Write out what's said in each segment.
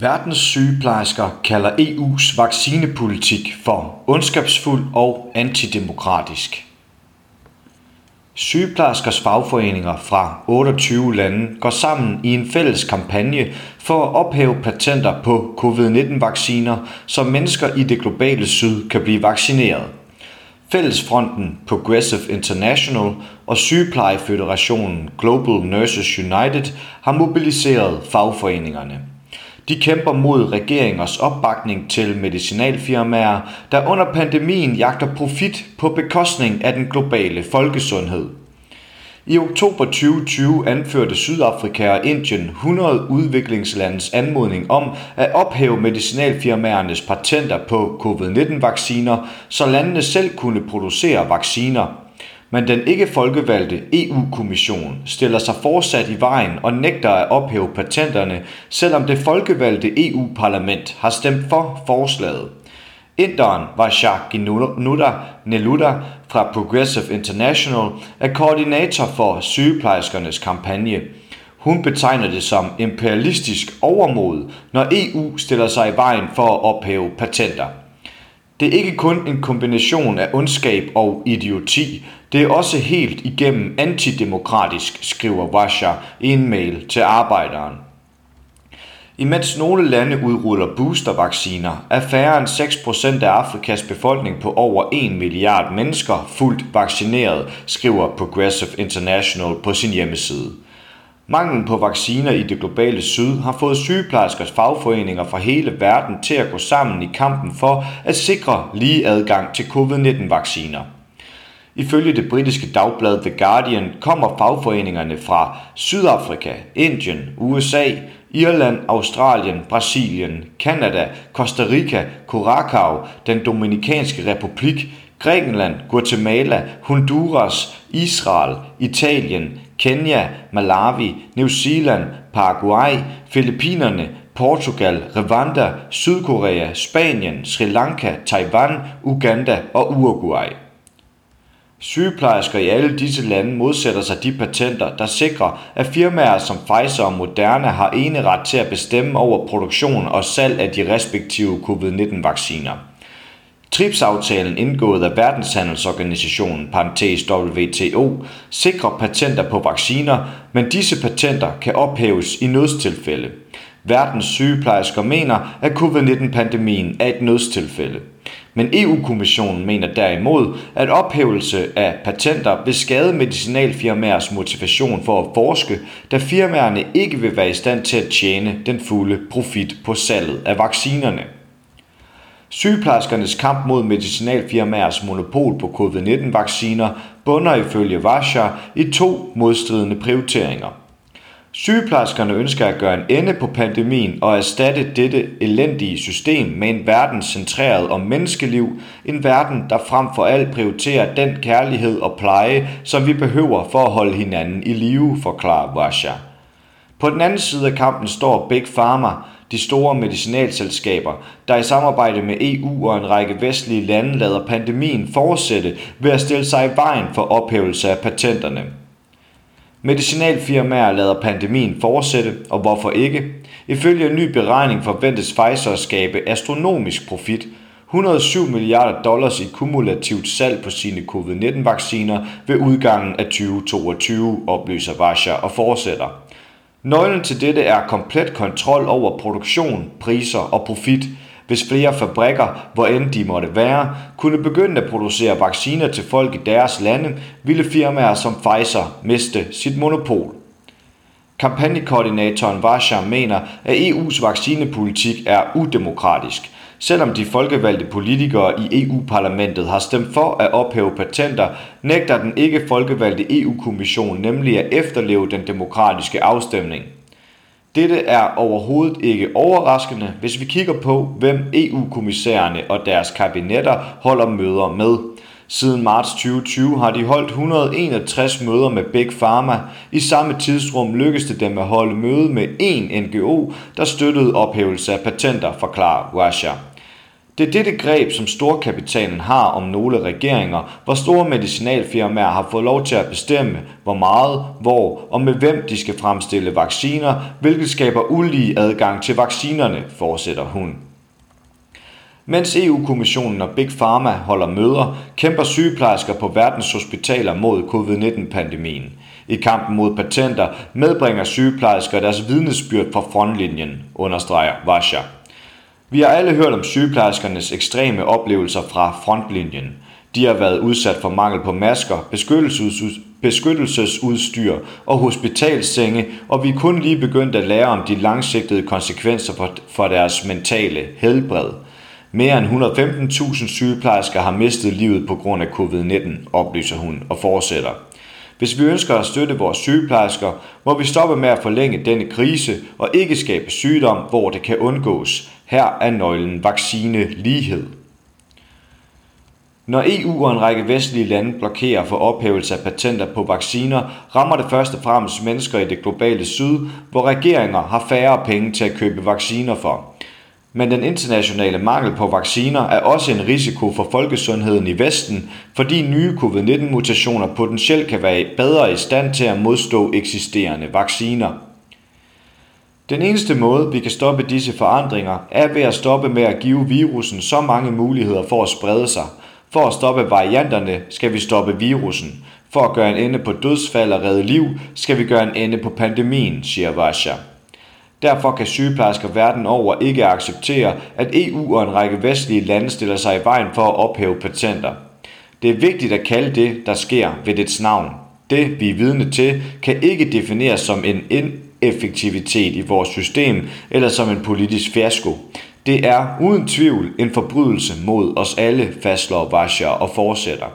Verdens sygeplejersker kalder EU's vaccinepolitik for ondskabsfuld og antidemokratisk. Sygeplejerskers fagforeninger fra 28 lande går sammen i en fælles kampagne for at ophæve patenter på covid-19-vacciner, så mennesker i det globale syd kan blive vaccineret. Fællesfronten Progressive International og Sygeplejeføderationen Global Nurses United har mobiliseret fagforeningerne. De kæmper mod regeringers opbakning til medicinalfirmaer, der under pandemien jagter profit på bekostning af den globale folkesundhed. I oktober 2020 anførte Sydafrika og Indien 100 udviklingslandes anmodning om at ophæve medicinalfirmaernes patenter på covid-19-vacciner, så landene selv kunne producere vacciner. Men den ikke folkevalgte EU-kommission stiller sig fortsat i vejen og nægter at ophæve patenterne, selvom det folkevalgte EU-parlament har stemt for forslaget. Inderen Vaishak Nuda Neluda fra Progressive International er koordinator for sygeplejerskernes kampagne. Hun betegner det som imperialistisk overmod, når EU stiller sig i vejen for at ophæve patenter. Det er ikke kun en kombination af ondskab og idioti, det er også helt igennem antidemokratisk, skriver Vasha i en mail til arbejderen. Imens nogle lande udruller boostervacciner, er færre end 6% af Afrikas befolkning på over 1 milliard mennesker fuldt vaccineret, skriver Progressive International på sin hjemmeside. Manglen på vacciner i det globale syd har fået sygeplejerskers fagforeninger fra hele verden til at gå sammen i kampen for at sikre lige adgang til covid-19-vacciner. Ifølge det britiske dagblad The Guardian kommer fagforeningerne fra Sydafrika, Indien, USA, Irland, Australien, Brasilien, Kanada, Costa Rica, Curacao, den Dominikanske Republik, Grækenland, Guatemala, Honduras, Israel, Italien, Kenya, Malawi, New Zealand, Paraguay, Filippinerne, Portugal, Rwanda, Sydkorea, Spanien, Sri Lanka, Taiwan, Uganda og Uruguay. Sygeplejersker i alle disse lande modsætter sig de patenter, der sikrer, at firmaer som Pfizer og Moderna har ene ret til at bestemme over produktion og salg af de respektive covid-19-vacciner. TRIPS-aftalen indgået af Verdenshandelsorganisationen, parentes WTO, sikrer patenter på vacciner, men disse patenter kan ophæves i nødstilfælde. Verdens sygeplejersker mener, at covid-19-pandemien er et nødstilfælde. Men EU-kommissionen mener derimod, at ophævelse af patenter vil skade medicinalfirmaers motivation for at forske, da firmaerne ikke vil være i stand til at tjene den fulde profit på salget af vaccinerne. Sygeplejerskernes kamp mod medicinalfirmaers monopol på covid-19-vacciner bunder ifølge Vasha i to modstridende prioriteringer. Sygeplejerskerne ønsker at gøre en ende på pandemien og erstatte dette elendige system med en verden centreret om menneskeliv, en verden, der frem for alt prioriterer den kærlighed og pleje, som vi behøver for at holde hinanden i live, forklarer Vasha. På den anden side af kampen står Big Pharma, de store medicinalselskaber, der i samarbejde med EU og en række vestlige lande lader pandemien fortsætte ved at stille sig i vejen for ophævelse af patenterne. Medicinalfirmaer lader pandemien fortsætte, og hvorfor ikke? Ifølge en ny beregning forventes Pfizer at skabe astronomisk profit, 107 milliarder dollars i kumulativt salg på sine covid-19-vacciner ved udgangen af 2022, oplyser Vasha og fortsætter. Nøglen til dette er komplet kontrol over produktion, priser og profit, hvis flere fabrikker, hvor end de måtte være, kunne begynde at producere vacciner til folk i deres lande, ville firmaer som Pfizer miste sit monopol. Kampagnekoordinatoren Vasha mener, at EU's vaccinepolitik er udemokratisk, selvom de folkevalgte politikere i EU-parlamentet har stemt for at ophæve patenter, nægter den ikke folkevalgte EU-kommission nemlig at efterleve den demokratiske afstemning. Dette er overhovedet ikke overraskende, hvis vi kigger på, hvem EU-kommissærerne og deres kabinetter holder møder med. Siden marts 2020 har de holdt 161 møder med Big Pharma. I samme tidsrum lykkedes det dem at holde møde med én NGO, der støttede ophævelse af patenter, forklarer Russia. Det er dette greb, som storkapitalen har om nogle regeringer, hvor store medicinalfirmaer har fået lov til at bestemme, hvor meget, hvor og med hvem de skal fremstille vacciner, hvilket skaber ulige adgang til vaccinerne, fortsætter hun. Mens EU-kommissionen og Big Pharma holder møder, kæmper sygeplejersker på verdens hospitaler mod covid-19-pandemien. I kampen mod patenter medbringer sygeplejersker deres vidnesbyrd fra frontlinjen, understreger Vasha. Vi har alle hørt om sygeplejerskernes ekstreme oplevelser fra frontlinjen. De har været udsat for mangel på masker, beskyttelsesudstyr og hospitalsenge, og vi er kun lige begyndt at lære om de langsigtede konsekvenser for, for deres mentale helbred. Mere end 115.000 sygeplejersker har mistet livet på grund af covid-19, oplyser hun og fortsætter. Hvis vi ønsker at støtte vores sygeplejersker, må vi stoppe med at forlænge denne krise og ikke skabe sygdom, hvor det kan undgås. Her er nøglen vaccinelighed. Når EU og en række vestlige lande blokerer for ophævelse af patenter på vacciner, rammer det først og fremmest mennesker i det globale syd, hvor regeringer har færre penge til at købe vacciner for. Men den internationale mangel på vacciner er også en risiko for folkesundheden i Vesten, fordi nye covid-19-mutationer potentielt kan være bedre i stand til at modstå eksisterende vacciner. Den eneste måde, vi kan stoppe disse forandringer, er ved at stoppe med at give virussen så mange muligheder for at sprede sig. For at stoppe varianterne skal vi stoppe virussen. For at gøre en ende på dødsfald og redde liv, skal vi gøre en ende på pandemien, siger Vasha. Derfor kan sygeplejersker verden over ikke acceptere, at EU og en række vestlige lande stiller sig i vejen for at ophæve patenter. Det er vigtigt at kalde det, der sker ved dets navn. Det, vi er vidne til, kan ikke defineres som en ineffektivitet i vores system eller som en politisk fiasko. Det er uden tvivl en forbrydelse mod os alle, fastslår Vasher og fortsætter.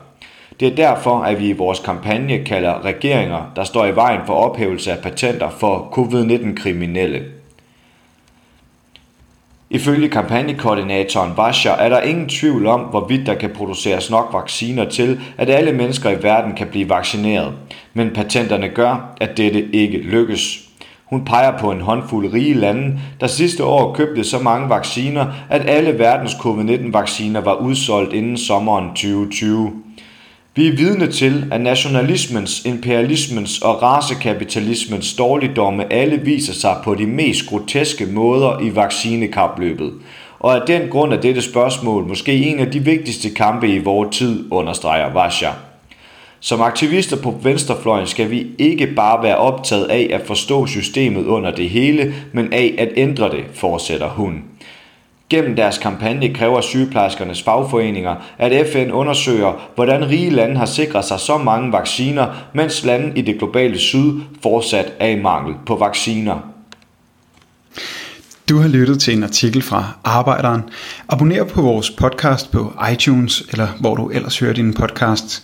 Det er derfor, at vi i vores kampagne kalder regeringer, der står i vejen for ophævelse af patenter for covid-19-kriminelle. Ifølge kampagnekoordinatoren Vasha er der ingen tvivl om, hvorvidt der kan produceres nok vacciner til, at alle mennesker i verden kan blive vaccineret. Men patenterne gør, at dette ikke lykkes. Hun peger på en håndfuld rige lande, der sidste år købte så mange vacciner, at alle verdens covid-19-vacciner var udsolgt inden sommeren 2020. Vi er vidne til, at nationalismens, imperialismens og racekapitalismens dårligdomme alle viser sig på de mest groteske måder i vaccinekapløbet. Og af den grund er dette spørgsmål måske en af de vigtigste kampe i vores tid, understreger Vasha. Som aktivister på venstrefløjen skal vi ikke bare være optaget af at forstå systemet under det hele, men af at ændre det, fortsætter hun. Gennem deres kampagne kræver sygeplejerskernes fagforeninger, at FN undersøger, hvordan rige lande har sikret sig så mange vacciner, mens lande i det globale syd fortsat er i mangel på vacciner. Du har lyttet til en artikel fra Arbejderen. Abonner på vores podcast på iTunes, eller hvor du ellers hører din podcast.